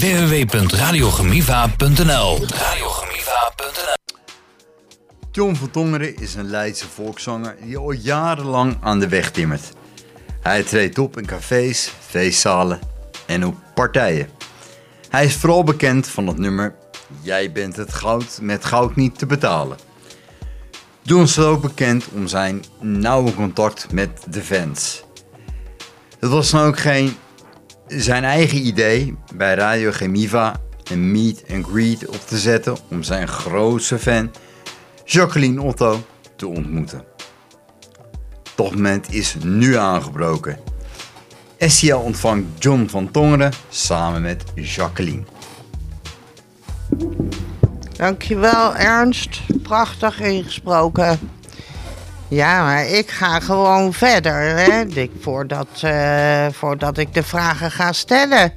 www.radiogemiva.nl Radiogemiva.nl John van Tongeren is een Leidse volkszanger die al jarenlang aan de weg timmert. Hij treedt op in cafés, feestzalen en op partijen. Hij is vooral bekend van het nummer Jij bent het goud met goud niet te betalen. John is ook bekend om zijn nauwe contact met de fans. Het was dan ook geen zijn eigen idee bij Radio Gemiva een meet and greet op te zetten om zijn grootste fan Jacqueline Otto te ontmoeten. Dat moment is nu aangebroken. SCL ontvangt John van Tongeren samen met Jacqueline. Dankjewel Ernst, prachtig ingesproken. Ja, maar ik ga gewoon verder, hè, voordat, eh, voordat ik de vragen ga stellen.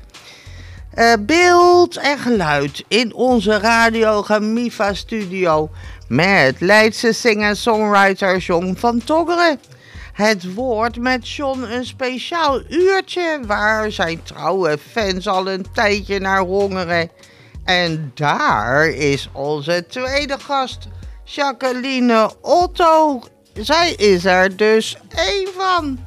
Eh, beeld en geluid in onze Radio Gamiva studio met Leidse singer-songwriter John van Tongeren. Het woord met John een speciaal uurtje waar zijn trouwe fans al een tijdje naar hongeren. En daar is onze tweede gast, Jacqueline Otto. Zij is er dus één van.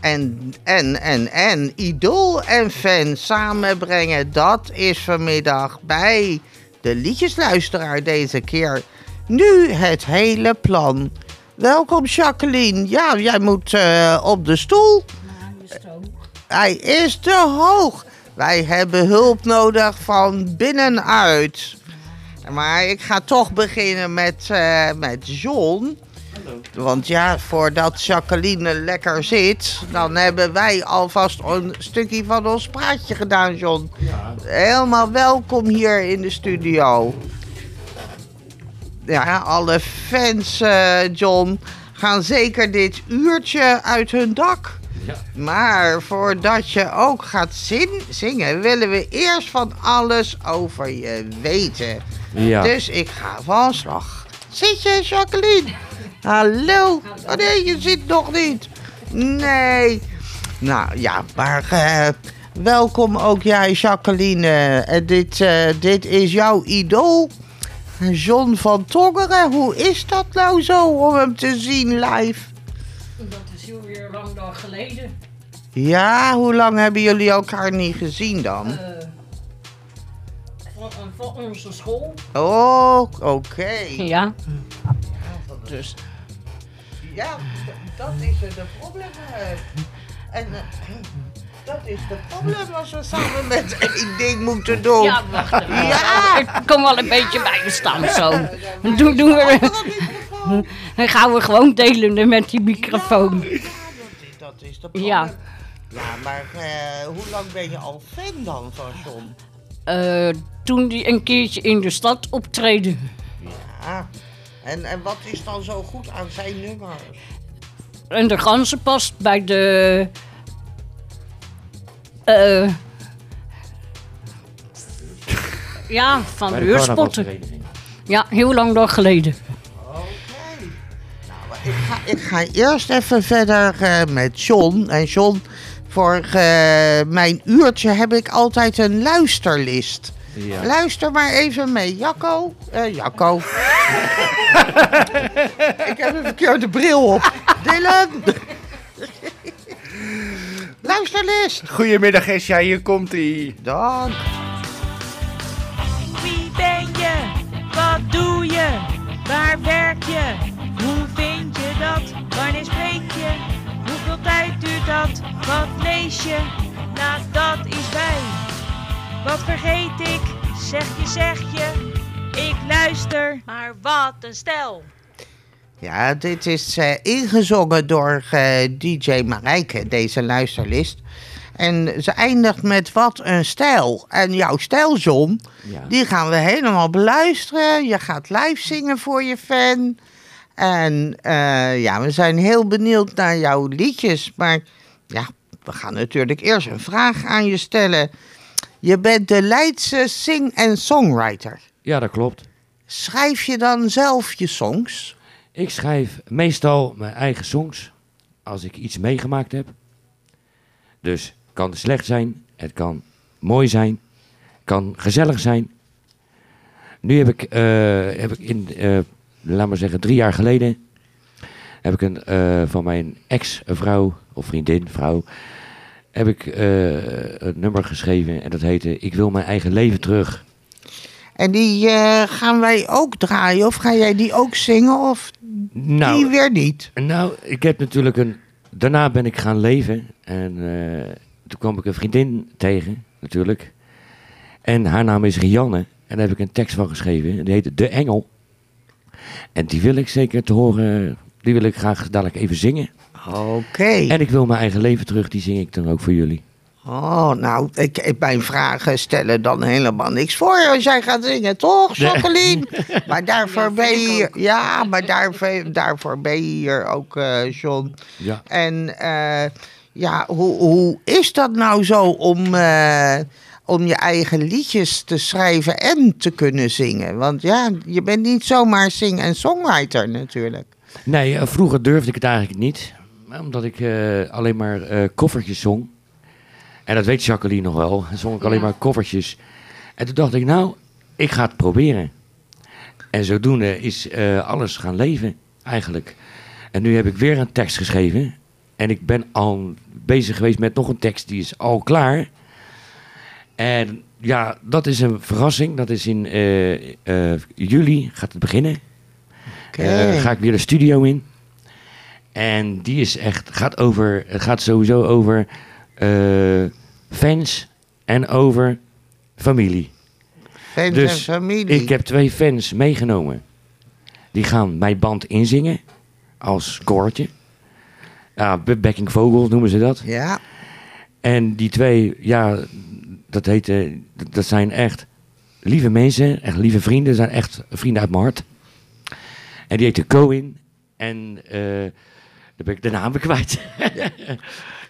En, en, en, en, idool en fan samenbrengen, dat is vanmiddag bij de liedjesluisteraar deze keer. Nu het hele plan. Welkom Jacqueline. Ja, jij moet uh, op de stoel. Hij is te hoog. Wij hebben hulp nodig van binnenuit. Maar ik ga toch beginnen met, uh, met John. Want ja, voordat Jacqueline lekker zit, dan hebben wij alvast een stukje van ons praatje gedaan, John. Ja, Helemaal welkom hier in de studio. Ja, alle fans, eh, John, gaan zeker dit uurtje uit hun dak. ja. Maar voordat je ook gaat zin- zingen, willen we eerst van alles over je weten. ja. Dus ik ga van slag. Zit je, Jacqueline? Hallo? Oh nee, je zit nog niet. Nee. Nou ja, maar eh, welkom ook jij, Jacqueline. Eh, dit, eh, dit is jouw idool. John van Tongeren. Hoe is dat nou zo om hem te zien live? Dat is heel weer lang dag geleden. Ja, hoe lang hebben jullie elkaar niet gezien dan? Eh, van, van onze school. Oh, oké. Ja. Dus. Ja, dat is het de probleem. eh. En eh, dat is de probleem als we samen met één ding moeten doen. Ja, wacht even. Ja. Ik kom wel een beetje bij me staan zo. Doen, doen we, dan gaan we gewoon delen met die microfoon. Ja, dat is, dat is de probleem. Ja. Ja, maar eh, hoe lang ben je al fan dan van John? Eh, toen die een keertje in de stad optreden. Ja. En, en wat is dan zo goed aan zijn nummers? En de ganzen past bij de... eh ja, van de Bij de huurspotten. Ja, heel lang dag geleden. Oké. Nou, ik ga, ik ga eerst even verder eh, met John. En John, voor eh, mijn uurtje heb ik altijd een luisterlist. Ja. Luister maar even mee. Jacco. eh Jacco. ik heb een verkeerde bril op. Dylan. Luisterlist. Goedemiddag Esja, hier komt ie. Dank. Wie ben je? Wat doe je? Waar werk je? Hoe vind je dat? Wanneer dat? Wat lees je? Nou, dat is wij. Wat vergeet ik? Zeg je, zeg je. Ik luister. Maar wat een stel. Ja, dit is eh, ingezongen door eh, DJ Marijke, deze luisterlist. En ze eindigt met wat een stijl. En jouw stijl, John, Ja. die gaan we helemaal beluisteren. Je gaat live zingen voor je fan. En eh, ja, we zijn heel benieuwd naar jouw liedjes. Maar ja, we gaan natuurlijk eerst een vraag aan je stellen. Je bent de Leidse sing- en songwriter. ja, dat klopt. Schrijf je dan zelf je songs? Ik schrijf meestal mijn eigen songs als ik iets meegemaakt heb. Dus het kan slecht zijn, het kan mooi zijn. kan gezellig zijn. Nu heb ik, eh, heb ik in, eh, laat maar zeggen, drie jaar geleden... heb ik een, eh, van mijn ex-vrouw, of vriendin, vrouw... heb ik eh, een nummer geschreven en dat heette... Ik wil mijn eigen leven terug. En die eh, gaan wij ook draaien? Of ga jij die ook zingen? Of Nou, die weer niet? Nou, ik heb natuurlijk een. Daarna ben ik gaan leven. En toen kwam ik een vriendin tegen, natuurlijk. En haar naam is Rianne. En daar heb ik een tekst van geschreven. En die heet De Engel. En die wil ik zeker te horen. Die wil ik graag dadelijk even zingen. Oké. En ik wil mijn eigen leven terug. Die zing ik dan ook voor jullie. Oh, nou, ik, ik, mijn vragen stellen dan helemaal niks voor als jij gaat zingen, toch, Jacqueline? Maar daarvoor ben je hier, ja, maar daarvoor, daarvoor ben je hier ook, eh, John. Ja. En eh, ja, hoe, hoe is dat nou zo om, eh, om je eigen liedjes te schrijven en te kunnen zingen? Want ja, je bent niet zomaar zing- en songwriter natuurlijk. Nee, eh, vroeger durfde ik het eigenlijk niet. Omdat ik eh, alleen maar eh koffertjes zong. En dat weet Jacqueline nog wel. Dan zong ik alleen maar koffertjes. En toen dacht ik, nou, ik ga het proberen. En zodoende is alles gaan leven, eigenlijk. En nu heb ik weer een tekst geschreven. En ik ben al bezig geweest met nog een tekst, die is al klaar. En ja, dat is een verrassing. Dat is in juli gaat het beginnen. Eh, ga ik weer de studio in. En die is echt, gaat over, het gaat sowieso over eh, fans en over familie. Fans dus en familie. Ik heb twee fans meegenomen. Die gaan mijn band inzingen als koortje. Be- backing vocals noemen ze dat. Ja, En die twee, ja, dat, heet, eh, dat- dat zijn echt lieve mensen, echt lieve vrienden. zijn echt vrienden uit mijn hart. En die heette Coin. En eh daar ben ik de naam kwijt.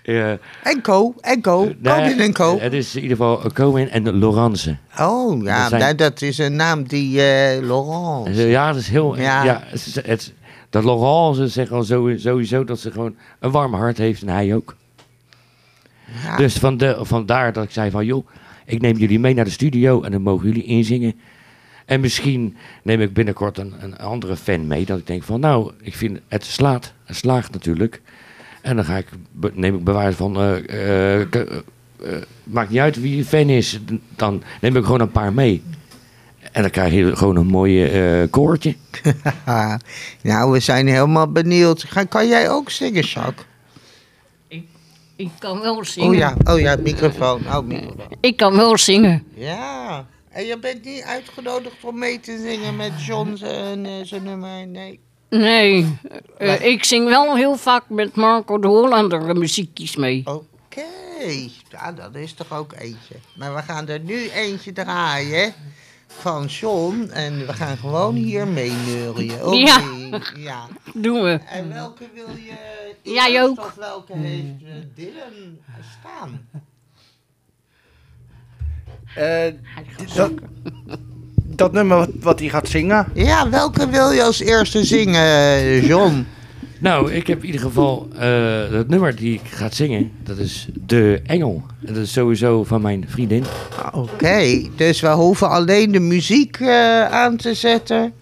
Ja, en Co, en Co, nee, Conin en Co. Het is in ieder geval Coin en Laurence. Oh, ja, Dat zijn- nou, dat is een naam die eh Laurent. En ze- Ja, dat is heel. Ja. Ja. het, dat Laurence zegt al sowieso dat ze gewoon een warm hart heeft en hij ook. Ja. Dus van de, vandaar dat ik zei van joh, ik neem jullie mee naar de studio en dan mogen jullie inzingen. En misschien neem ik binnenkort een, een andere fan mee. Dat ik denk van nou, ik vind het slaat. Het slaagt natuurlijk. En dan ga ik, neem ik bewijs van, eh, eh, eh, eh, maakt niet uit wie je fan is. Dan neem ik gewoon een paar mee. En dan krijg je gewoon een mooie eh koortje. Nou, we zijn helemaal benieuwd. Ga, kan jij ook zingen, Jacques? Ik kan wel zingen. Oh ja, oh ja, microfoon. Oh, microfoon. Ik kan wel zingen. Ja. En je bent niet uitgenodigd om mee te zingen met John zijn eh, zijn nummer? Nee. Nee, eh, ik zing wel heel vaak met Marco de Hollander muziekjes mee. Oké. Ja, dat is toch ook eentje. Maar we gaan er nu eentje draaien van John. En we gaan gewoon hier mee neurien. Oké. Ja. ja. Doen we. En welke wil je Jij eerst ook. Of welke heeft eh, Dylan staan? Eh, dat, dat nummer wat, wat hij gaat zingen. Ja, welke wil je als eerste zingen, John? Nou, ik heb in ieder geval eh het nummer die ik ga zingen. Dat is De Engel. En dat is sowieso van mijn vriendin. Oké, dus we hoeven alleen de muziek eh, aan te zetten.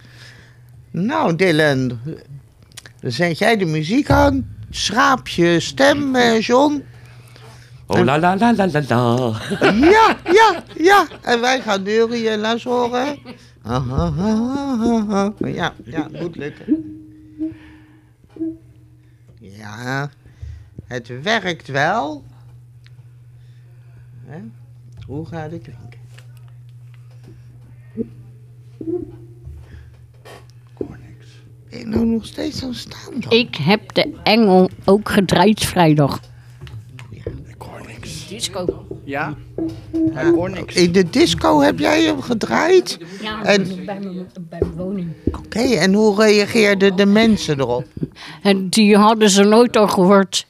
Nou, Dylan, dan zet jij de muziek aan. Schraap je stem, eh, John. Oh la la la la la la. Ja, ja, ja. En wij gaan neurien, laat horen. Ja, ja, moet lukken. Ja, het werkt wel. Hè? Hoe gaat het klinken? Ben je nou nog steeds aan staan dan? Ik heb de Engel ook gedraaid vrijdag. Disco. Ja? Ja. Ik hoor niks. In de disco heb jij hem gedraaid? Ja, En- bij, mijn, bij mijn woning. Oké, en hoe reageerden de mensen erop? En die hadden ze nooit al gehoord.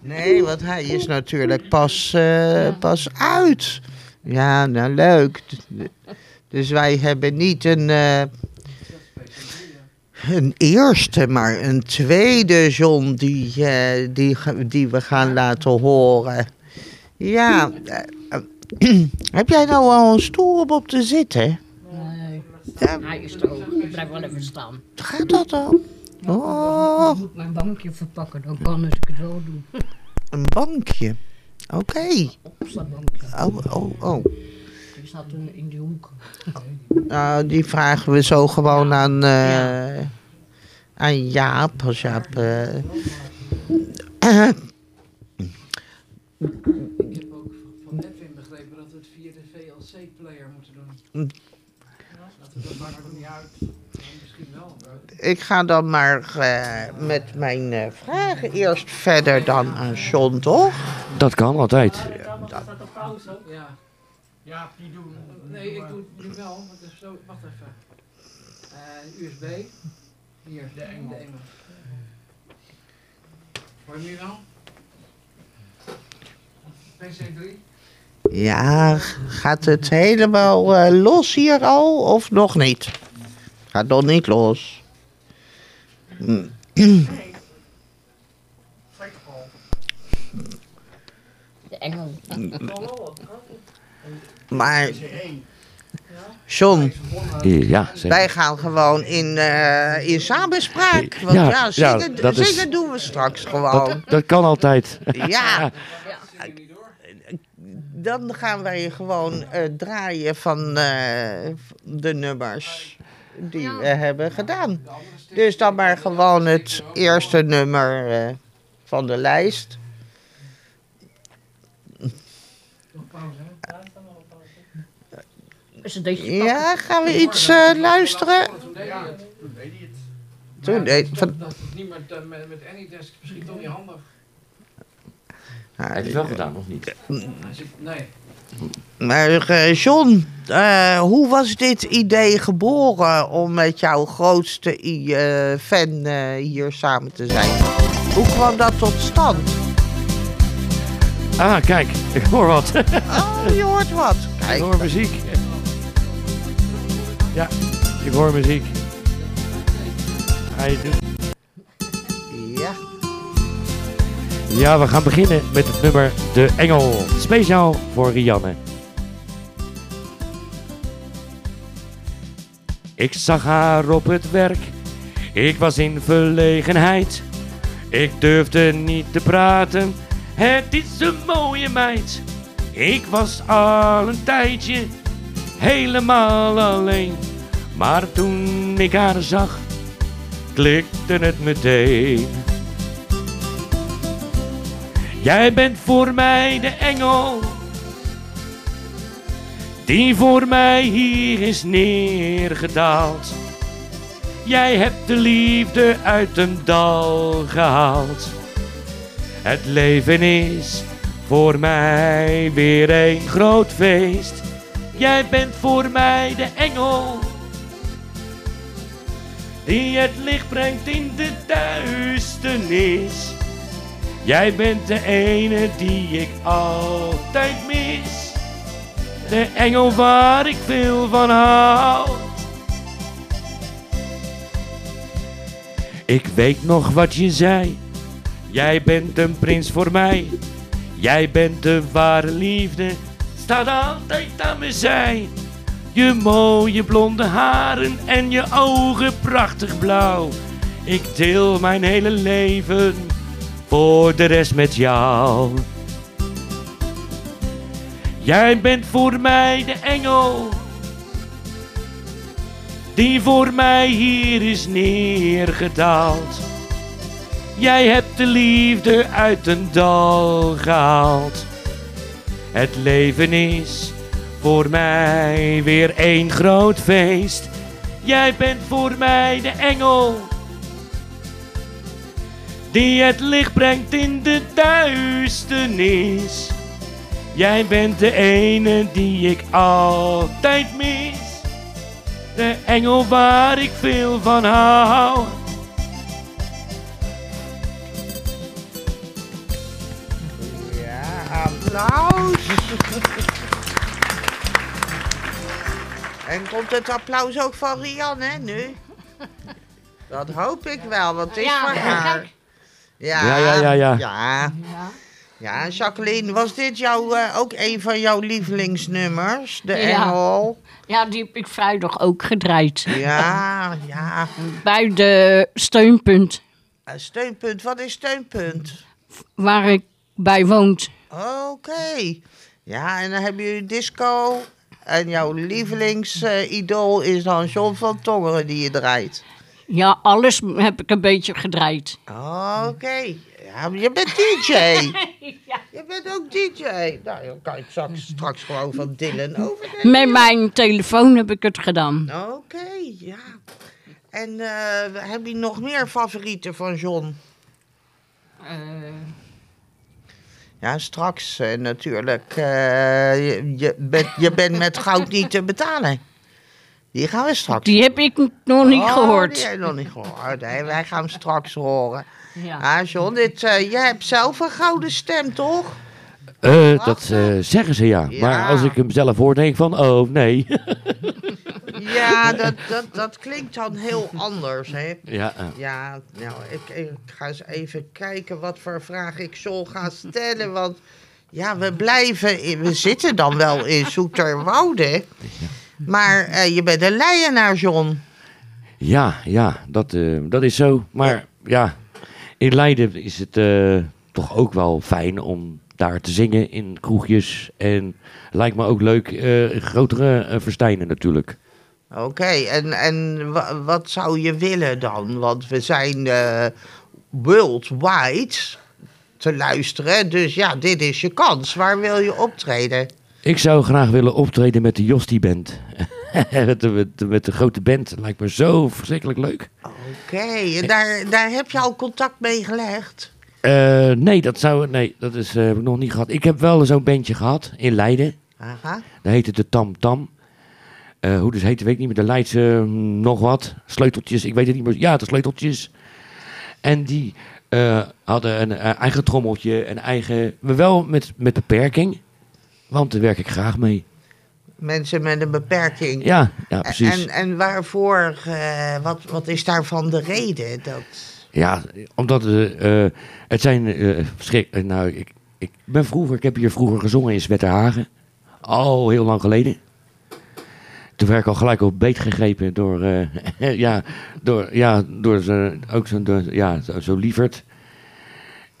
Nee, want hij is natuurlijk pas, eh, pas uit. Ja, nou leuk. Dus wij hebben niet een, eh, een eerste, maar een tweede John die, eh, die, die we gaan laten horen. Ja, eh, eh, Heb jij nou al een stoel om op te zitten? Nee, Ja, hij is hoog. Ik blijf wel even staan. gaat dat dan? Oh, Ik moet mijn bankje verpakken, dan kan ik het wel doen. een bankje. Oké. Opslagbankje. Oh, oh, oh. Die staat in, in die hoek. Nou, die vragen we zo gewoon aan, eh, aan Jaap. Als Jaap eh, Ik heb ook van Edwin begrepen dat we het via de VLC-player moeten doen. Laten we dat maakt er niet uit. Ja, Misschien wel. ik ga dan maar eh, met mijn eh, vragen eerst verder dan aan John, toch? Dat kan altijd. Ja. Ja, die doen. Nee, ik doe het nu wel. want het is zo, wacht even. Eh, USB. Hier, de engel. De engel. Hoor je nu wel? PC3. Ja, gaat het helemaal eh, los hier al of nog niet? Gaat nog niet los. Hm. De engel. Maar, John, Ja, zeg. wij gaan gewoon in, eh, in samenspraak. Want Ja, ja, ja, zingen, dat is- zingen doen we straks gewoon. Dat, dat kan altijd. Ja. Dan gaan wij gewoon eh, draaien van eh, de nummers die we hebben gedaan. Dus dan maar gewoon het eerste nummer eh, van de lijst. Is het deze Ja, gaan we iets eh, luisteren? Toen deed hij het. Toen deed hij het. Dat, van- dat het niet met, met, met Anydesk misschien toch niet handig. Heb je het wel gedaan, of niet? Hij zit, nee. Maar eh, John, eh, hoe was dit idee geboren om met jouw grootste i- eh, fan eh, hier samen te zijn? Hoe kwam dat tot stand? Ah, kijk, ik hoor wat. Oh, je hoort wat. Ik Kijk, hoor muziek. Ja, ik hoor muziek. Ga je Ja, we gaan beginnen met het nummer De Engel. Speciaal voor Rianne. Ik zag haar op het werk. Ik was in verlegenheid. Ik durfde niet te praten. Het is een mooie meid. Ik was al een tijdje helemaal alleen. Maar toen ik haar zag, klikte het meteen. Jij bent voor mij de engel die voor mij hier is neergedaald. Jij hebt de liefde uit een dal gehaald. Het leven is voor mij weer een groot feest. Jij bent voor mij de engel die het licht brengt in de duisternis. Jij bent de ene die ik altijd mis. De engel waar ik veel van hou. Ik weet nog wat je zei. Jij bent een prins voor mij. Jij bent de ware liefde. Staat altijd aan mijn. Je mooie blonde haren en je ogen prachtig blauw. Ik deel mijn hele leven voor de rest met jou. Jij bent voor mij de engel die voor mij hier is neergedaald. Jij hebt de liefde uit een dal gehaald. Het leven is voor mij weer één groot feest. Jij bent voor mij de engel die het licht brengt in de duisternis. Jij bent de ene die ik altijd mis. De engel waar ik veel van hou. Ja, applaus. En komt het applaus ook van Rianne nu? Dat hoop ik wel, want het is Ja, voor haar. kijk. Ja, Ja, ja, ja, ja. ja. Ja. Ja, Jacqueline, was dit jou, eh, ook een van jouw lievelingsnummers? De Ja. Engel? Ja, die heb ik vrijdag ook gedraaid. Ja, ja. Bij de steunpunt Eh, Steunpunt, wat is steunpunt? waar ik bij woont. Oké. Ja, en dan heb je disco. En jouw lievelingsidool is dan John van Tongeren die je draait. Ja, alles heb ik een beetje gedraaid. Oké. Ja, maar je bent DJ. Je bent ook DJ. Nou, dan kan ik straks, straks gewoon van Dylan overnemen. Met mijn telefoon heb ik het gedaan. Oké, ja. En eh, heb je nog meer favorieten van John? Ja, straks eh, natuurlijk. eh, je, je, bent, je bent met goud niet te betalen. Die gaan we straks. Die heb ik nog niet Oh, gehoord. Die heb je nog niet gehoord. Nee, wij gaan hem straks horen. Ja. Ah, John, dit, eh, jij hebt zelf een gouden stem, toch? Eh, dat eh, zeggen ze ja. Ja. Maar als ik hem zelf hoor, denk ik van, oh nee. Ja, dat, dat, dat klinkt dan heel anders, hè? ja, Ja, nou, ik, ik ga eens even kijken wat voor vraag ik zo ga stellen. Want ja, we blijven, in- we zitten dan wel in Zoeterwoude. Maar eh, je bent een leienaar, John. ja, ja dat, eh, dat is zo. Maar ja, in Leiden is het eh, toch ook wel fijn om daar te zingen in kroegjes. En lijkt me ook leuk, grotere verstijnen natuurlijk. Oké, en, en wa- wat zou je willen dan? Want we zijn worldwide te luisteren. Dus ja, dit is je kans. Waar wil je optreden? Ik zou graag willen optreden met de Josti Band. met, de, met, de, met de grote band. Lijkt me zo verschrikkelijk leuk. Oké, en daar, daar heb je al contact mee gelegd? Eh, nee, dat zou, nee, dat is, eh, heb ik nog niet gehad. Ik heb wel zo'n bandje gehad in Leiden. Aha. Dat heette de Tam Tam. Eh, hoe dus heette, weet ik niet meer. De Leidse mm, nog wat. Sleuteltjes, ik weet het niet meer. Ja, de sleuteltjes. En die hadden een eigen trommeltje, een eigen... Maar wel met, met beperking. Want daar werk ik graag mee. Mensen met een beperking. Ja, ja precies. En, en waarvoor, eh, wat, wat is daarvan de reden? Dat... Ja, omdat eh, het zijn eh, nou, ik, ik ben vroeger, ik heb hier vroeger gezongen in Zwetterhagen. Al heel lang geleden. Toen werd ik al gelijk op beet gegrepen door, ja, door, ja, door zo, ook zo'n, ja, zo, zo lieverd.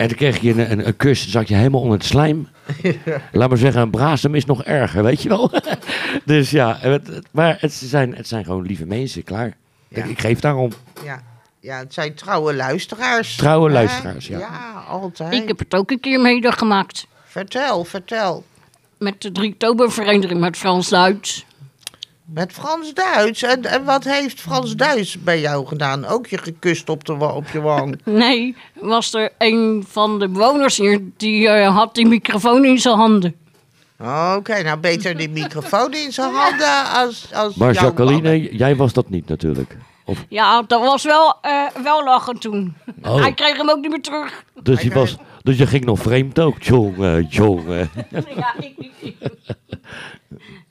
En toen kreeg je een, een, een kus, zat je helemaal onder het slijm. Laat maar zeggen, een brasem is nog erger, weet je wel. dus ja, het, maar het zijn, het zijn gewoon lieve mensen, klaar. Ja. Ik, ik geef daarom. Ja, ja, het zijn trouwe luisteraars. Trouwe hè? luisteraars, ja. Ja, altijd. Ik heb het ook een keer meegemaakt. Vertel, vertel. Met de Driektobervereniging met Frans-Duits. Met Frans-Duits. En, en wat heeft Frans-Duits bij jou gedaan? Ook je gekust op, de, op je wang? Nee, was er een van de bewoners hier, die eh, had die microfoon in zijn handen. Oké, nou beter die microfoon in zijn handen als, als Maar jouw mannen. Jacqueline, jij was dat niet natuurlijk. Of, Ja, dat was wel, eh, wel lachen toen. Oh. Hij kreeg hem ook niet meer terug. dus, je was, dus je ging nog vreemd ook. Jongen, jongen. ja, ik. Nou,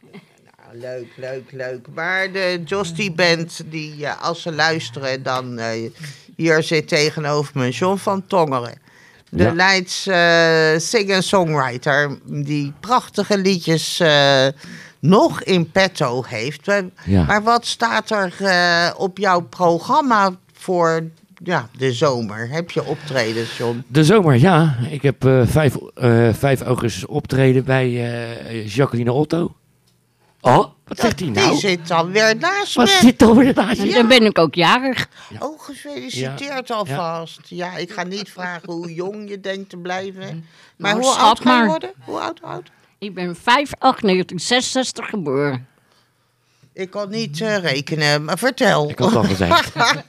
leuk, leuk, leuk. Maar de Josty Band, die, eh, als ze luisteren, dan eh, hier zit tegenover me John van Tongeren. De Ja. Leids eh, singer-songwriter, die prachtige liedjes nog in petto heeft. Ja. Maar wat staat er op jouw programma voor ja, de zomer? Heb je optredens, John? De zomer, ja. Ik heb eh 5, eh 5 augustus optreden bij eh, Jacqueline Otto. Oh, wat zegt hij Die nou? zit dan weer naast Wat me. zit er weer naast dan ben ik ook jarig. Oh, gefeliciteerd alvast. Ja. ik ga niet vragen hoe jong je denkt te blijven. Maar hoe oud ga je worden? Hoe oud, oud? Ik ben 5 8 1966 geboren. Ik kon niet eh, rekenen, maar vertel. Ik had het al gezegd.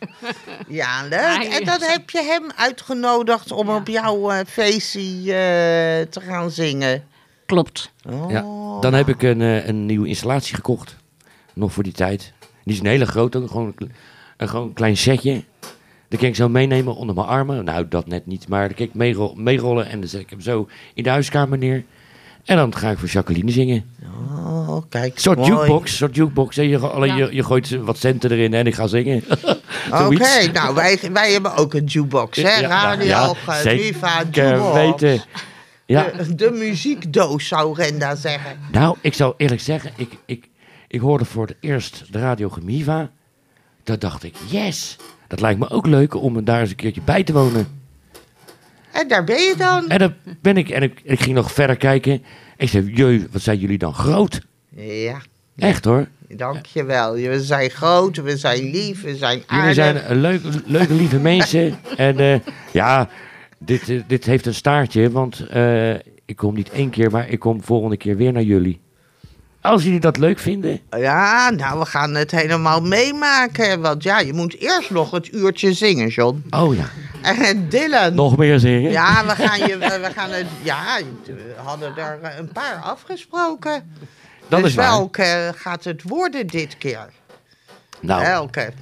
Ja, leuk. Hij En dan heb je hem uitgenodigd om op jouw eh, feestje eh, te gaan zingen. Klopt. Oh. Ja. Dan heb ik een, eh, een nieuwe installatie gekocht. Nog voor die tijd. Die is een hele grote, gewoon een, kle- een gewoon klein setje. Dat kan ik zo meenemen onder mijn armen. Nou, dat net niet, maar dan kan ik meerol- meerollen en dan zet ik hem zo in de huiskamer neer. En dan ga ik voor Jacqueline zingen. Oh, kijk. Een soort mooi. jukebox, soort jukebox. En je, go- alleen Ja. je, je gooit wat centen erin en ik ga zingen. Oké, Zoiets. nou wij, wij hebben ook een jukebox, hè? Radio zeker Viva Ik Jukebox. weten. Ja. De, de muziekdoos, zou Renda zeggen. Nou, ik zou eerlijk zeggen, ik, ik, ik hoorde voor het eerst de Radio Gemiva. Daar dacht ik, yes, dat lijkt me ook leuk om daar eens een keertje bij te wonen. En daar ben je dan. En dan ben ik, en ik, ik ging nog verder kijken. Ik zei, jee, wat zijn jullie dan groot? Ja, Echt hoor. dankjewel. We zijn groot, we zijn lief, we zijn Jullie aardig. zijn een leuke, leuke, lieve mensen. En eh, ja, dit, eh, dit heeft een staartje, want eh, ik kom niet één keer, maar ik kom volgende keer weer naar jullie. Als jullie dat leuk vinden. Ja, nou, we gaan het helemaal meemaken. Want ja, je moet eerst nog het uurtje zingen, John. Oh ja, En Dylan. nog meer zingen. Ja, we gaan, je, we gaan het. Ja, we hadden er eh, een paar afgesproken. dat dus is waar. welke gaat het worden dit keer? Nou, Welke?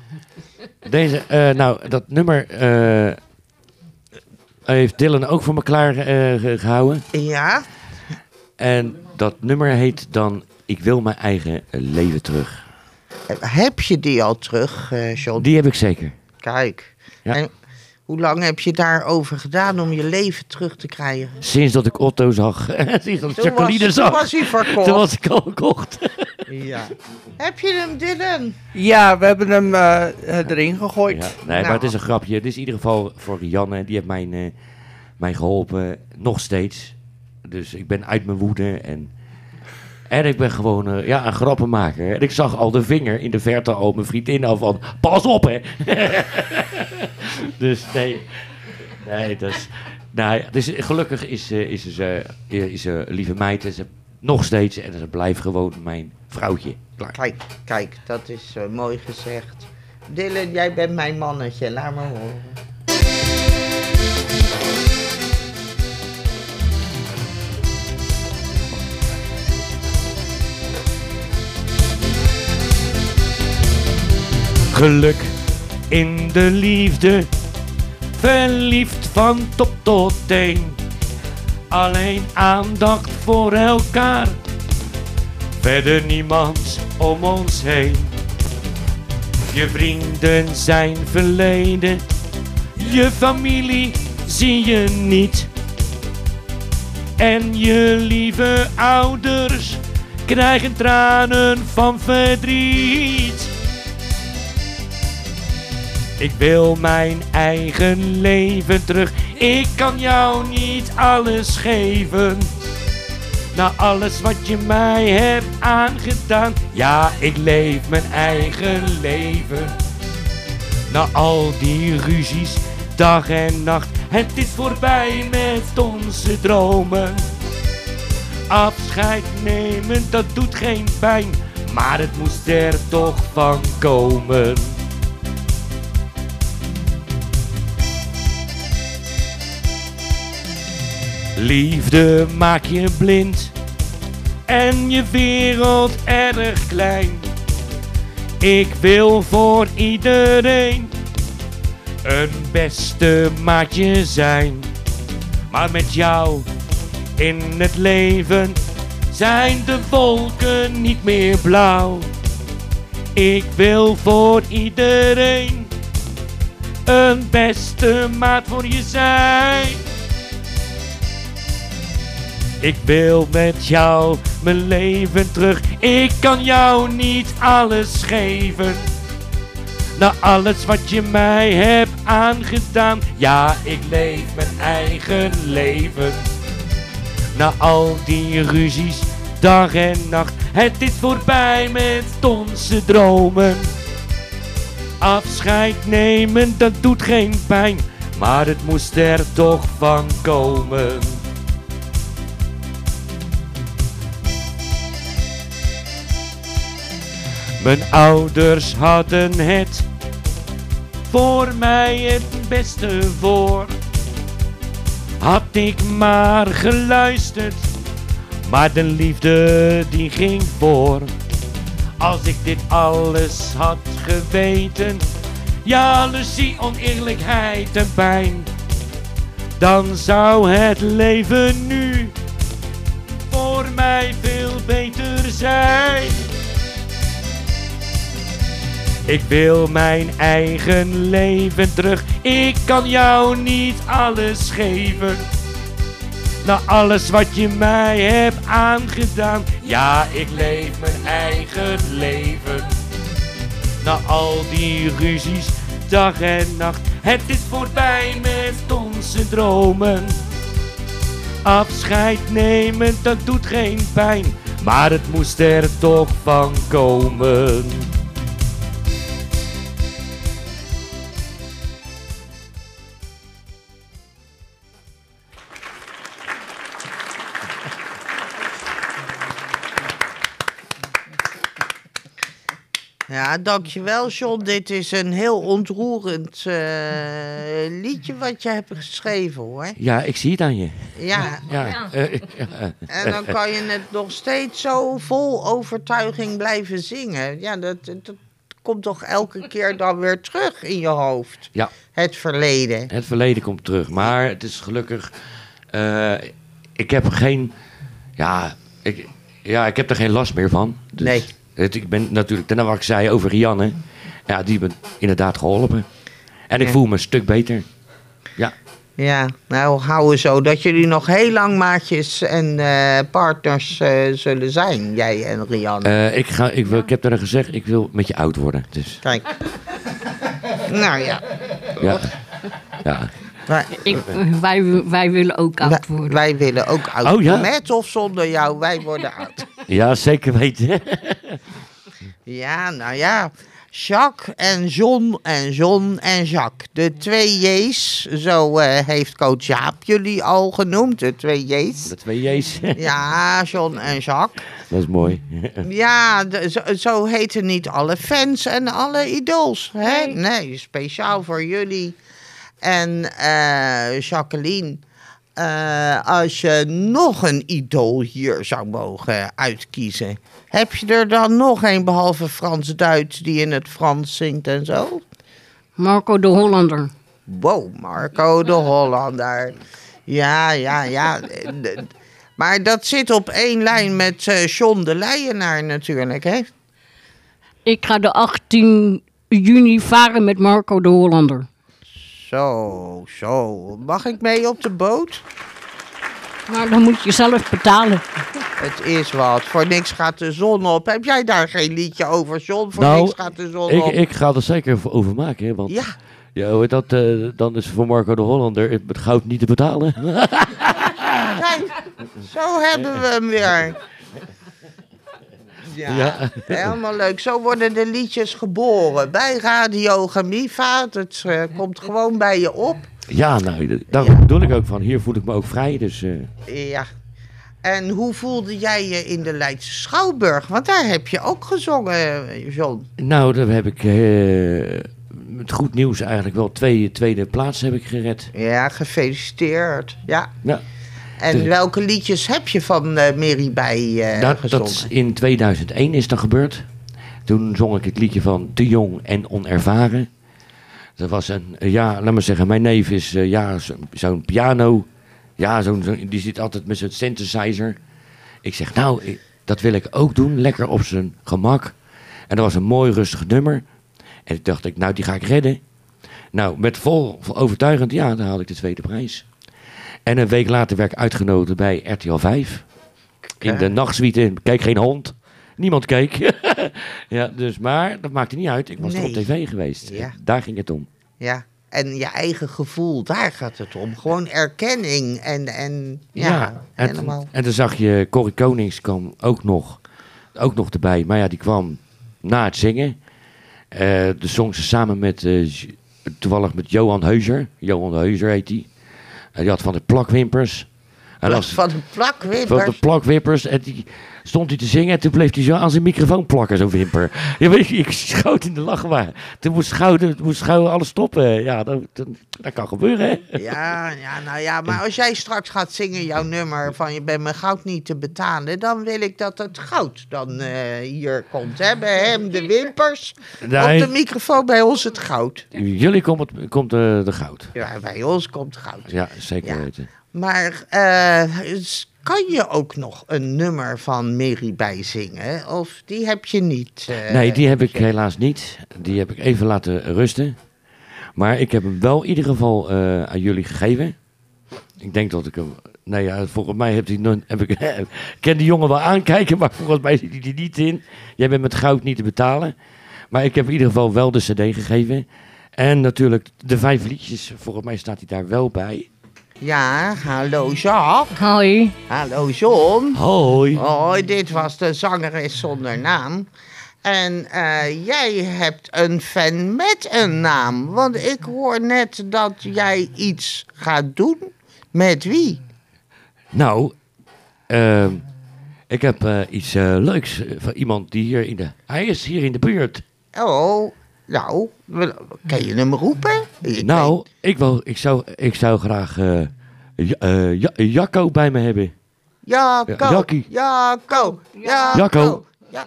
deze, nou, dat nummer heeft Dylan ook voor me klaar eh. Ja, En dat nummer heet dan Ik wil mijn eigen leven terug. heb je die al terug, eh John? Die heb ik zeker. Kijk. Ja. En hoe lang heb je daarover gedaan om je leven terug te krijgen? Sinds dat ik Otto zag. Sinds dat ik Jacqueline was, toen zag. was hij verkocht. Toen was ik al gekocht. Ja. Heb je hem, Dylan? Ja, we hebben hem eh, erin gegooid. Ja, nee, maar het is een grapje. Het is in ieder geval voor Janne. Die heeft mij, eh, mij geholpen. Nog steeds. Dus ik ben uit mijn woede. En, en ik ben gewoon eh, ja, een grappenmaker. En ik zag al de vinger in de verte al mijn vriendin al van... Pas op, hè. dus nee. Nee, dat is... Nee, dus gelukkig is, eh, is ze eh, is, ze een lieve meid. Ze nog steeds. En ze blijft gewoon mijn vrouwtje. Klaar. Kijk, kijk, dat is eh, mooi gezegd. Dylan, jij bent mijn mannetje, laat maar horen. Geluk in de liefde, verliefd van top tot teen. Alleen aandacht voor elkaar, verder niemand om ons heen. Je vrienden zijn verleden, je familie zie je niet. En je lieve ouders krijgen tranen van verdriet. Ik wil mijn eigen leven terug. Ik kan jou niet alles geven. Na alles wat je mij hebt aangedaan. Ja, ik leef mijn eigen leven. Na al die ruzies, dag en nacht. Het is voorbij met onze dromen. Afscheid nemen, dat doet geen pijn. Maar het moest er toch van komen. Liefde maak je blind en je wereld erg klein. Ik wil voor iedereen een beste maatje zijn. Maar met jou in het leven zijn de wolken niet meer blauw. Ik wil voor iedereen een beste maat voor je zijn. Ik wil met jou mijn leven terug. Ik kan jou niet alles geven. Na alles wat je mij hebt aangedaan. Ja, ik leef mijn eigen leven. Na al die ruzies, dag en nacht. Het is voorbij met onze dromen. Afscheid nemen, dat doet geen pijn. Maar het moest er toch van komen. Mijn ouders hadden het voor mij het beste voor. Had ik maar geluisterd, maar de liefde die ging voor. Als ik dit alles had geweten, jaloezie, oneerlijkheid en pijn, dan zou het leven nu voor mij veel beter zijn. Ik wil mijn eigen leven terug. Ik kan jou niet alles geven. Na alles wat je mij hebt aangedaan. Ja, ik leef mijn eigen leven. Na al die ruzies, dag en nacht. Het is voorbij met onze dromen. Afscheid nemen, dat doet geen pijn. Maar het moest er toch van komen. Ja, dankjewel John. Dit is een heel ontroerend eh, liedje wat je hebt geschreven hoor. Ja, ik zie het aan je. Ja, Ja, eh, ja, en dan kan je het nog steeds zo vol overtuiging blijven zingen. Ja, dat, dat komt toch elke keer dan weer terug in je hoofd. Ja. Het verleden. Het verleden komt terug. Maar het is gelukkig. eh, ik heb er geen. Ja ik, ja, ik heb er geen last meer van. Dus Nee. Het, ik ben natuurlijk. Daarna wat ik zei over Rianne. Ja, die hebben inderdaad geholpen. En ik Ja. voel me een stuk beter. Ja. Ja, nou houden zo dat jullie nog heel lang maatjes en eh, partners eh, zullen zijn, jij en Rianne. Eh, ik, ga, ik, wil, ik heb er gezegd, ik wil met je oud worden. Dus Kijk. nou ja, ja. ja. Wij, Ik, wij, wij willen ook oud wij, worden. wij willen ook oud Oh, ja? Met of zonder jou, wij worden oud. ja, zeker weten. Ja, nou ja. Jacques en John en John en Jacques. De twee J's, zo eh, heeft coach Jaap jullie al genoemd, de twee J's. De twee J's. Ja, John en Jacques. Dat is mooi. Ja, de- zo, zo heten niet alle fans en alle idols. Hè? Nee, speciaal voor jullie. En eh, Jacqueline, eh, als je nog een idool hier zou mogen uitkiezen, heb je er dan nog een behalve Frans Duits die in het Frans zingt en zo? Marco de Hollander. Wow, Marco de Hollander. Ja, ja, ja. Maar dat zit op één lijn met eh John de Leyenaar natuurlijk, hè? Ik ga de 18 juni varen met Marco de Hollander. Zo, zo. Mag ik mee op de boot? Maar dan moet je zelf betalen. Het is wat. Voor niks gaat de zon op. Heb jij daar geen liedje over, John? Voor Nou, niks gaat de zon Ik, op. ik ga er zeker over maken. Hè, want Ja, ja, dat, eh, dan is voor Marco de Hollander het goud niet te betalen. kijk. Zo hebben we hem weer. Ja, Ja. helemaal leuk. Zo worden de liedjes geboren. Bij Radio. Het eh, komt gewoon bij je op. Ja, nou, daar Ja. bedoel ik ook van. Hier voel ik me ook vrij. Dus eh, Ja. En hoe voelde jij je in de Leidse Schouwburg? Want daar heb je ook gezongen, John. nou, daar heb ik eh, met goed nieuws eigenlijk wel twee tweede plaats heb ik gered. Ja, gefeliciteerd. Ja. Ja, En De- welke liedjes heb je van eh Mary bij eh dat, gezongen? dat is in 2001 is dat gebeurd. Toen zong ik het liedje van Te Jong en Onervaren. Dat was een, ja, laat maar zeggen, mijn neef is eh, ja, zo- zo'n piano. Ja, zo'n, zo'n- die zit altijd met zijn synthesizer. Ik zeg, nou, ik- dat wil ik ook doen, lekker op zijn gemak. En dat was een mooi rustig nummer. En ik dacht, ik, nou, die ga ik redden. Nou, met vol, vol overtuigend, ja, dan haalde ik de tweede prijs. En een week later werd ik uitgenodigd bij RTL 5. In de nachtsuite, keek geen hond. Niemand keek. ja, dus, maar dat maakte niet uit. Ik was er op tv geweest. Ja. Daar ging het om. Ja, en je eigen gevoel, daar gaat het om. Gewoon erkenning en, en ja, Ja, en, helemaal. en dan zag je, Corrie Konings kwam ook nog, ook nog erbij. Maar ja, die kwam na het zingen. Eh, de zong ze samen met, eh, toevallig met Johan Heuser. Johan Heuser heet die. Die had van de plakwimpers. En Van de van plakwimpers. de plakwimpers. En die stond hij te zingen. En toen bleef hij zo aan zijn microfoon plakken, zo'n wimper. Ja, weet je, ik schoot in de lach. Maar toen moest Schouw, moest Schouw alles stoppen. Ja, dat, dat, dat kan gebeuren, hè? Ja, ja, nou ja, maar als jij straks gaat zingen jouw nummer van je bent mijn goud niet te betalen, dan wil ik dat het goud dan eh, hier komt. Hè? Bij hem de wimpers, Nee. op de microfoon bij ons het goud. Jullie komt, het, komt de, de goud. Ja, bij ons komt goud. Ja, zeker Ja. Maar eh, kan je ook nog een nummer van Mary bijzingen? Of die heb je niet? eh, Nee, die heb ik helaas niet. Die heb ik even laten rusten. Maar ik heb hem wel in ieder geval eh, aan jullie gegeven. Ik denk dat ik hem Nee, ja, volgens mij heeft hij nog, heb ik, ik ken die jongen wel aankijken, maar volgens mij zit hij er niet in. Jij bent met goud niet te betalen. Maar ik heb in ieder geval wel de cd gegeven. En natuurlijk de vijf liedjes, volgens mij staat hij daar wel bij. Ja, hallo Jacques. Hoi. Hallo John. Hoi. Hoi, dit was de zangeres zonder naam. En eh, jij hebt een fan met een naam. Want ik hoor net dat jij iets gaat doen. Met wie? Nou, ehm, ik heb eh, iets eh, leuks van iemand die hier in de... Hij is hier in de buurt. Oh, nou, kan je hem roepen? Ik Nou, ik, wil, ik, zou, ik zou graag eh, Ja- eh, Ja- Jacco bij me hebben. Jacco. Ja, Jackie. Jacco. Jacco. Jacco. Ja.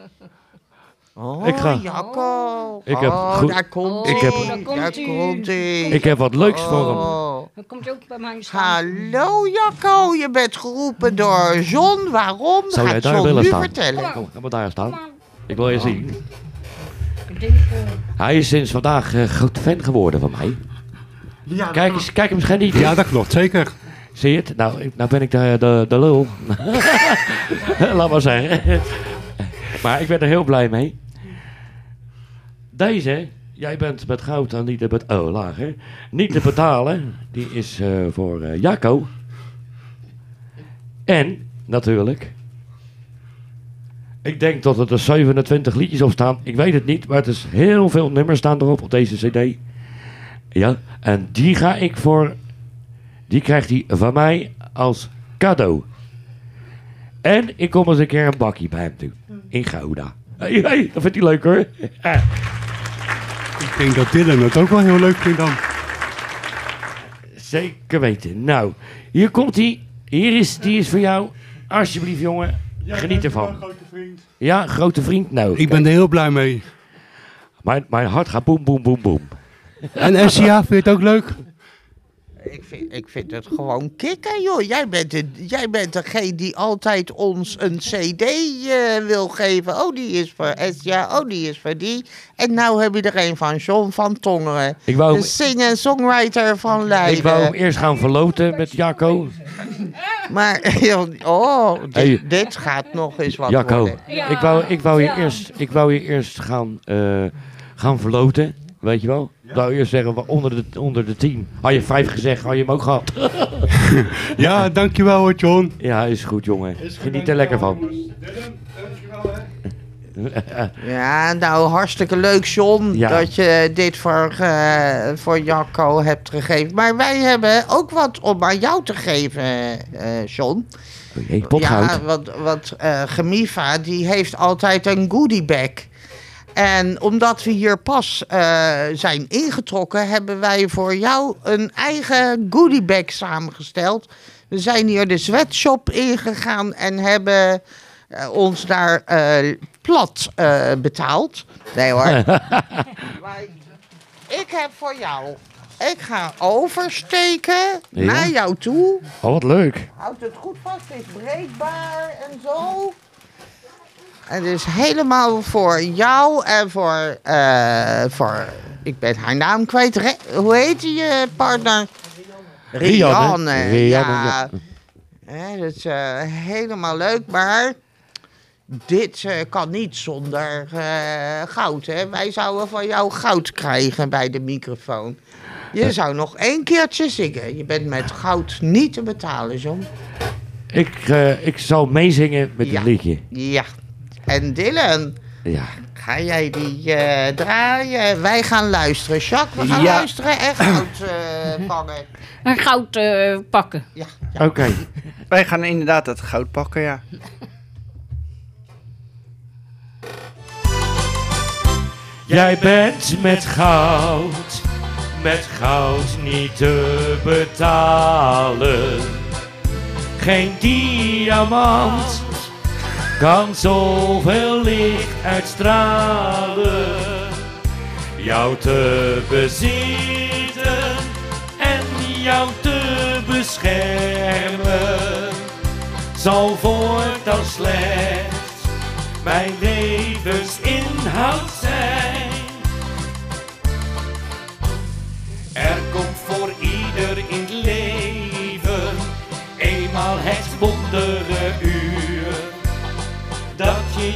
Oh, Ik ga- Jacco. Ik heb oh, goed- daar komt ik hij. heb- daar komt daar hij. komt hij. Ik heb wat leuks voor hem. Oh. Dan komt ook bij mij staan. Hallo Jacco, je bent geroepen door John. Waarom? Zou jij daar willen staan? vertellen. Kom, ga maar daar staan. Ik wil je zien. Hij is sinds vandaag eh, groot fan geworden van mij. Kijk eens, kijk hem eens genieten. Ja, dat klopt, zeker. Zie je het? Nou, ik- nou ben ik de, de, de lul. Laat maar zeggen. maar ik ben er heel blij mee. Deze, jij bent met goud aan niet te betalen. Oh, laag hè. Niet te betalen. Die is eh, voor eh Jacco. En, natuurlijk. Ik denk dat er 27 liedjes op staan. Ik weet het niet, maar het is heel veel nummers staan erop op deze cd. Ja, en die ga ik voor die krijgt hij van mij als cadeau. En ik kom eens een keer een bakje bij hem doen. In Gouda. Hey, hey, dat vindt hij leuk hoor. Ik denk dat Dylan het ook wel heel leuk vindt dan. Zeker weten. Nou, hier komt hij. Hier is, die is voor jou. Alsjeblieft jongen, geniet ervan. Ja, grote vriend. Nou, Ik ben er heel blij mee. mijn, mijn hart gaat boem, boem, boem, boem. En SCA vind je het ook leuk? Ik vind, ik vind het gewoon kicken, joh. Jij bent, de, jij bent degene die altijd ons een cd eh, wil geven. Oh, die is voor Esja. Oh, die is voor die. En nou heb je er een van John van Tongeren. Ik wou, De hem- sing- en songwriter van ik wou hem Leiden. eerst gaan verloten met Jacco. Maar, joh, oh, dit, Hey. dit gaat nog eens wat Jacco, worden. ik wou, ik wou je eerst, ik wou je eerst gaan, eh, gaan verloten. Weet je wel? Ik wou eerst zeggen, onder de, onder de tien. Had je vijf gezegd, had je hem ook gehad. Ja, dankjewel hoor John. Ja, is goed jongen. Geniet er lekker van. Ja, nou hartstikke leuk, John, Ja. dat je dit voor, eh, voor Jacco hebt gegeven. Maar wij hebben ook wat om aan jou te geven, eh John. Oh potgoud. Ja, want, want eh, Gemiva die heeft altijd een goodiebag. En omdat we hier pas eh, zijn ingetrokken, hebben wij voor jou een eigen goodiebag samengesteld. We zijn hier de sweatshop ingegaan en hebben eh, ons daar eh, plat betaald. Nee hoor. Maar ik heb voor jou. Ik ga oversteken Ja? naar jou toe. Oh, wat leuk. Houd het goed vast, het is breekbaar en zo. Het is helemaal voor jou en voor, eh, voor ik ben haar naam kwijt. Re- hoe heet je partner? Rianne. Rianne, ja. ja. Dat is eh, helemaal leuk, maar dit eh, kan niet zonder eh, goud. Hè? Wij zouden van jou goud krijgen bij de microfoon. Je zou nog één keertje zingen. Je bent met goud niet te betalen, John. Ik, eh, ik zal meezingen met Ja. het liedje. Ja. En Dylan, Ja. ga jij die eh, draaien? Wij gaan luisteren. Jacques, we gaan Ja. luisteren en goud eh vangen. een goud eh, pakken. Ja, ja. Oké. Wij gaan inderdaad het goud pakken, ja. Jij bent met goud, met goud niet te betalen. Geen diamant kan zoveel licht uitstralen. Jou te bezitten en jou te beschermen zal voortaan slechts mijn levensinhoud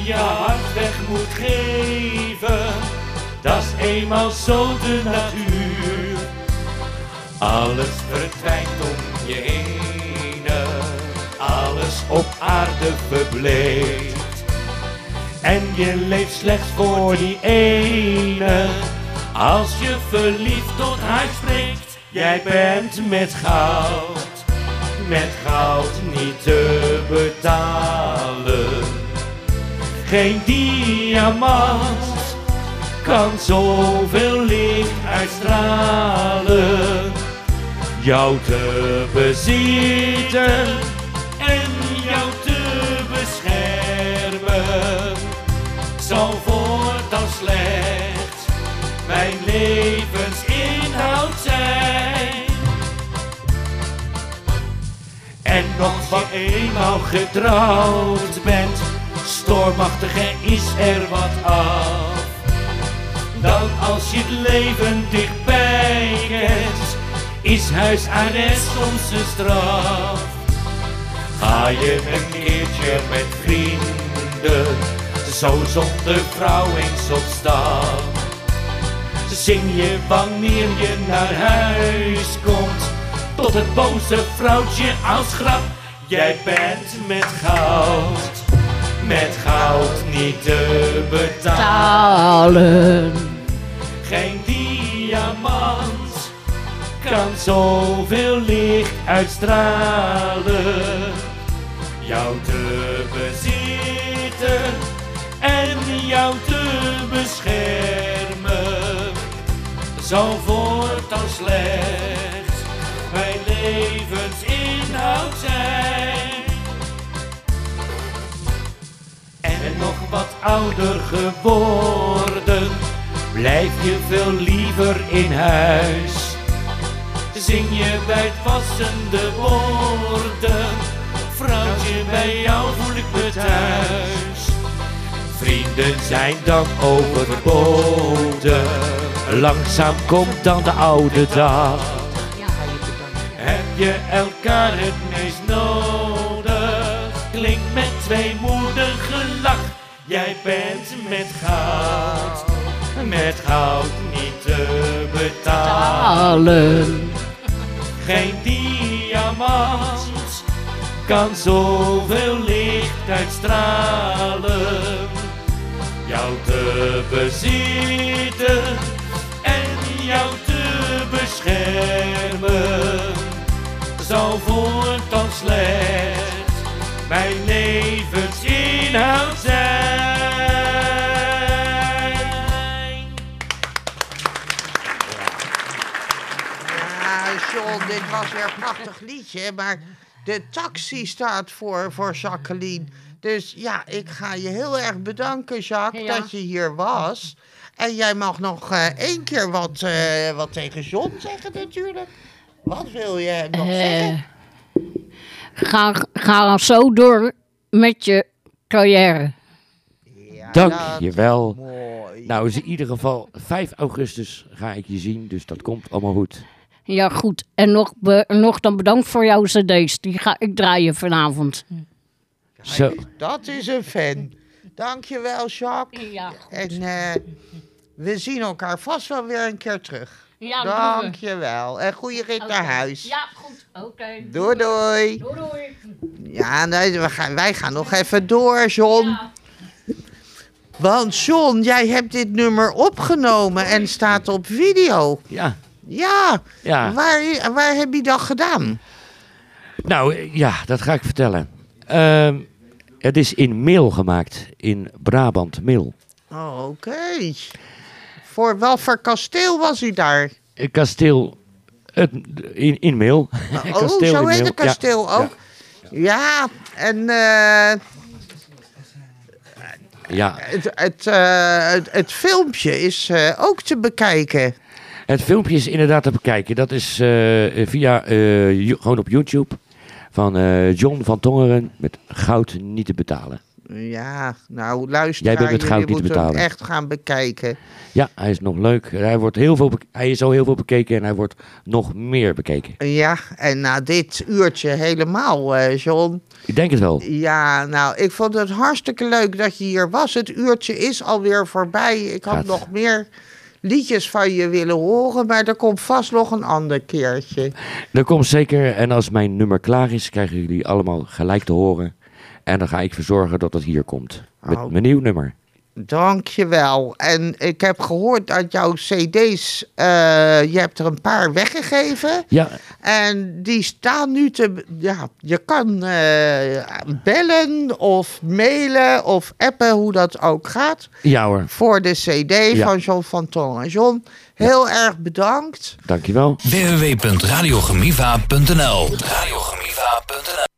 je hart weg moet geven, dat is eenmaal zo de natuur. Alles verdwijnt om je heen, alles op aarde verbleekt. En je leeft slechts voor die ene, als je verliefd tot haar spreekt. Jij bent met goud, met goud niet te betalen. Geen diamant kan zoveel licht uitstralen. Jou te bezitten en jou te beschermen. Zal voortaan slechts mijn levensinhoud zijn. En nog wat eenmaal getrouwd bent, stormachtige is er wat af. Dan als je het leven dichtbij kent, is huisarrest soms een straf. Ga je een keertje met vrienden, zo zonder vrouw eens op stap. Zing je wanneer je naar huis komt, tot het boze vrouwtje als grap. Jij bent met goud, met goud niet te betalen. Geen diamant kan zoveel licht uitstralen. Jou te bezitten en jou te beschermen. Zal voortaan slechts mijn levensinhoud ouder geworden, blijf je veel liever in huis. Zing je bij het wassen de woorden, vrouwtje bij jou voel ik me thuis. Vrienden zijn dan overboden, langzaam komt dan de oude dag. Heb je elkaar het meest nodig? Klinkt met tweemoedig gelach. Jij bent met goud, met goud niet te betalen. Geen diamant kan zoveel licht uitstralen. Jou te bezitten en jou te beschermen zal voortaan slechts mijn levensinhoud zijn. Dit was weer een prachtig liedje, maar de taxi staat voor, voor Jacqueline. Dus ja, ik ga je heel erg bedanken, Jacques, Ja. dat je hier was. En jij mag nog eh, één keer wat, eh, wat tegen John zeggen natuurlijk. Wat wil je nog Eh, zeggen? Ga, ga zo door met je carrière. Ja, Dank dat je wel. is mooi. Nou, is in ieder geval 5 augustus ga ik je zien, dus dat komt allemaal goed. Ja, goed. En nog, be- nog dan bedankt voor jouw cd's. Die ga ik draaien vanavond. Zo. Dat is een fan. Dankjewel, Jacques. Ja, En eh, we zien elkaar vast wel weer een keer terug. Ja. Dankjewel. En goede rit naar huis. Ja, goed. Oké. Doei, doei. Doei, doei. Ja, nee, we gaan, wij gaan nog even door, John. Ja. Want John, jij hebt dit nummer opgenomen en staat op video. Ja, Ja, ja. Waar, waar heb je dat gedaan? Nou, eh, ja, dat ga ik vertellen. Ehm, het is in Meel gemaakt, in Brabant, Meel. Oh, Oké. Voor wel voor kasteel was hij daar. Een kasteel het, in, in Meel. Oh, kasteel zo in heet het kasteel Ja, ook. Ja, en eh, Ja, het, het, eh, het, het filmpje is eh, ook te bekijken. Het filmpje is inderdaad te bekijken. Dat is eh, via, eh, gewoon op YouTube. Van eh, John van Tongeren met Goud niet te betalen. Ja, nou luister, Jij bent met goud niet te betalen. echt gaan bekijken. Ja, hij is nog leuk. Hij, wordt heel veel hij is al heel veel bekeken en hij wordt nog meer bekeken. Ja, en na dit uurtje helemaal, John. Ik denk het wel. Ja, nou, ik vond het hartstikke leuk dat je hier was. Het uurtje is alweer voorbij. Ik had Gaat. nog meer liedjes van je willen horen, maar er komt vast nog een ander keertje. Dat komt zeker. En als mijn nummer klaar is, krijgen jullie allemaal gelijk te horen. En dan ga ik verzorgen dat het hier komt. Met Oh. mijn nieuw nummer. Dankjewel. En ik heb gehoord dat jouw cd's, eh, je hebt er een paar weggegeven. Ja, En die staan nu te. Ja, je kan eh, bellen of mailen of appen, hoe dat ook gaat. ja hoor. Voor de CD Ja. van John van Tongeren. John, heel erg bedankt. Dankjewel. www.radiogemiva.nl Radiogemiva.nl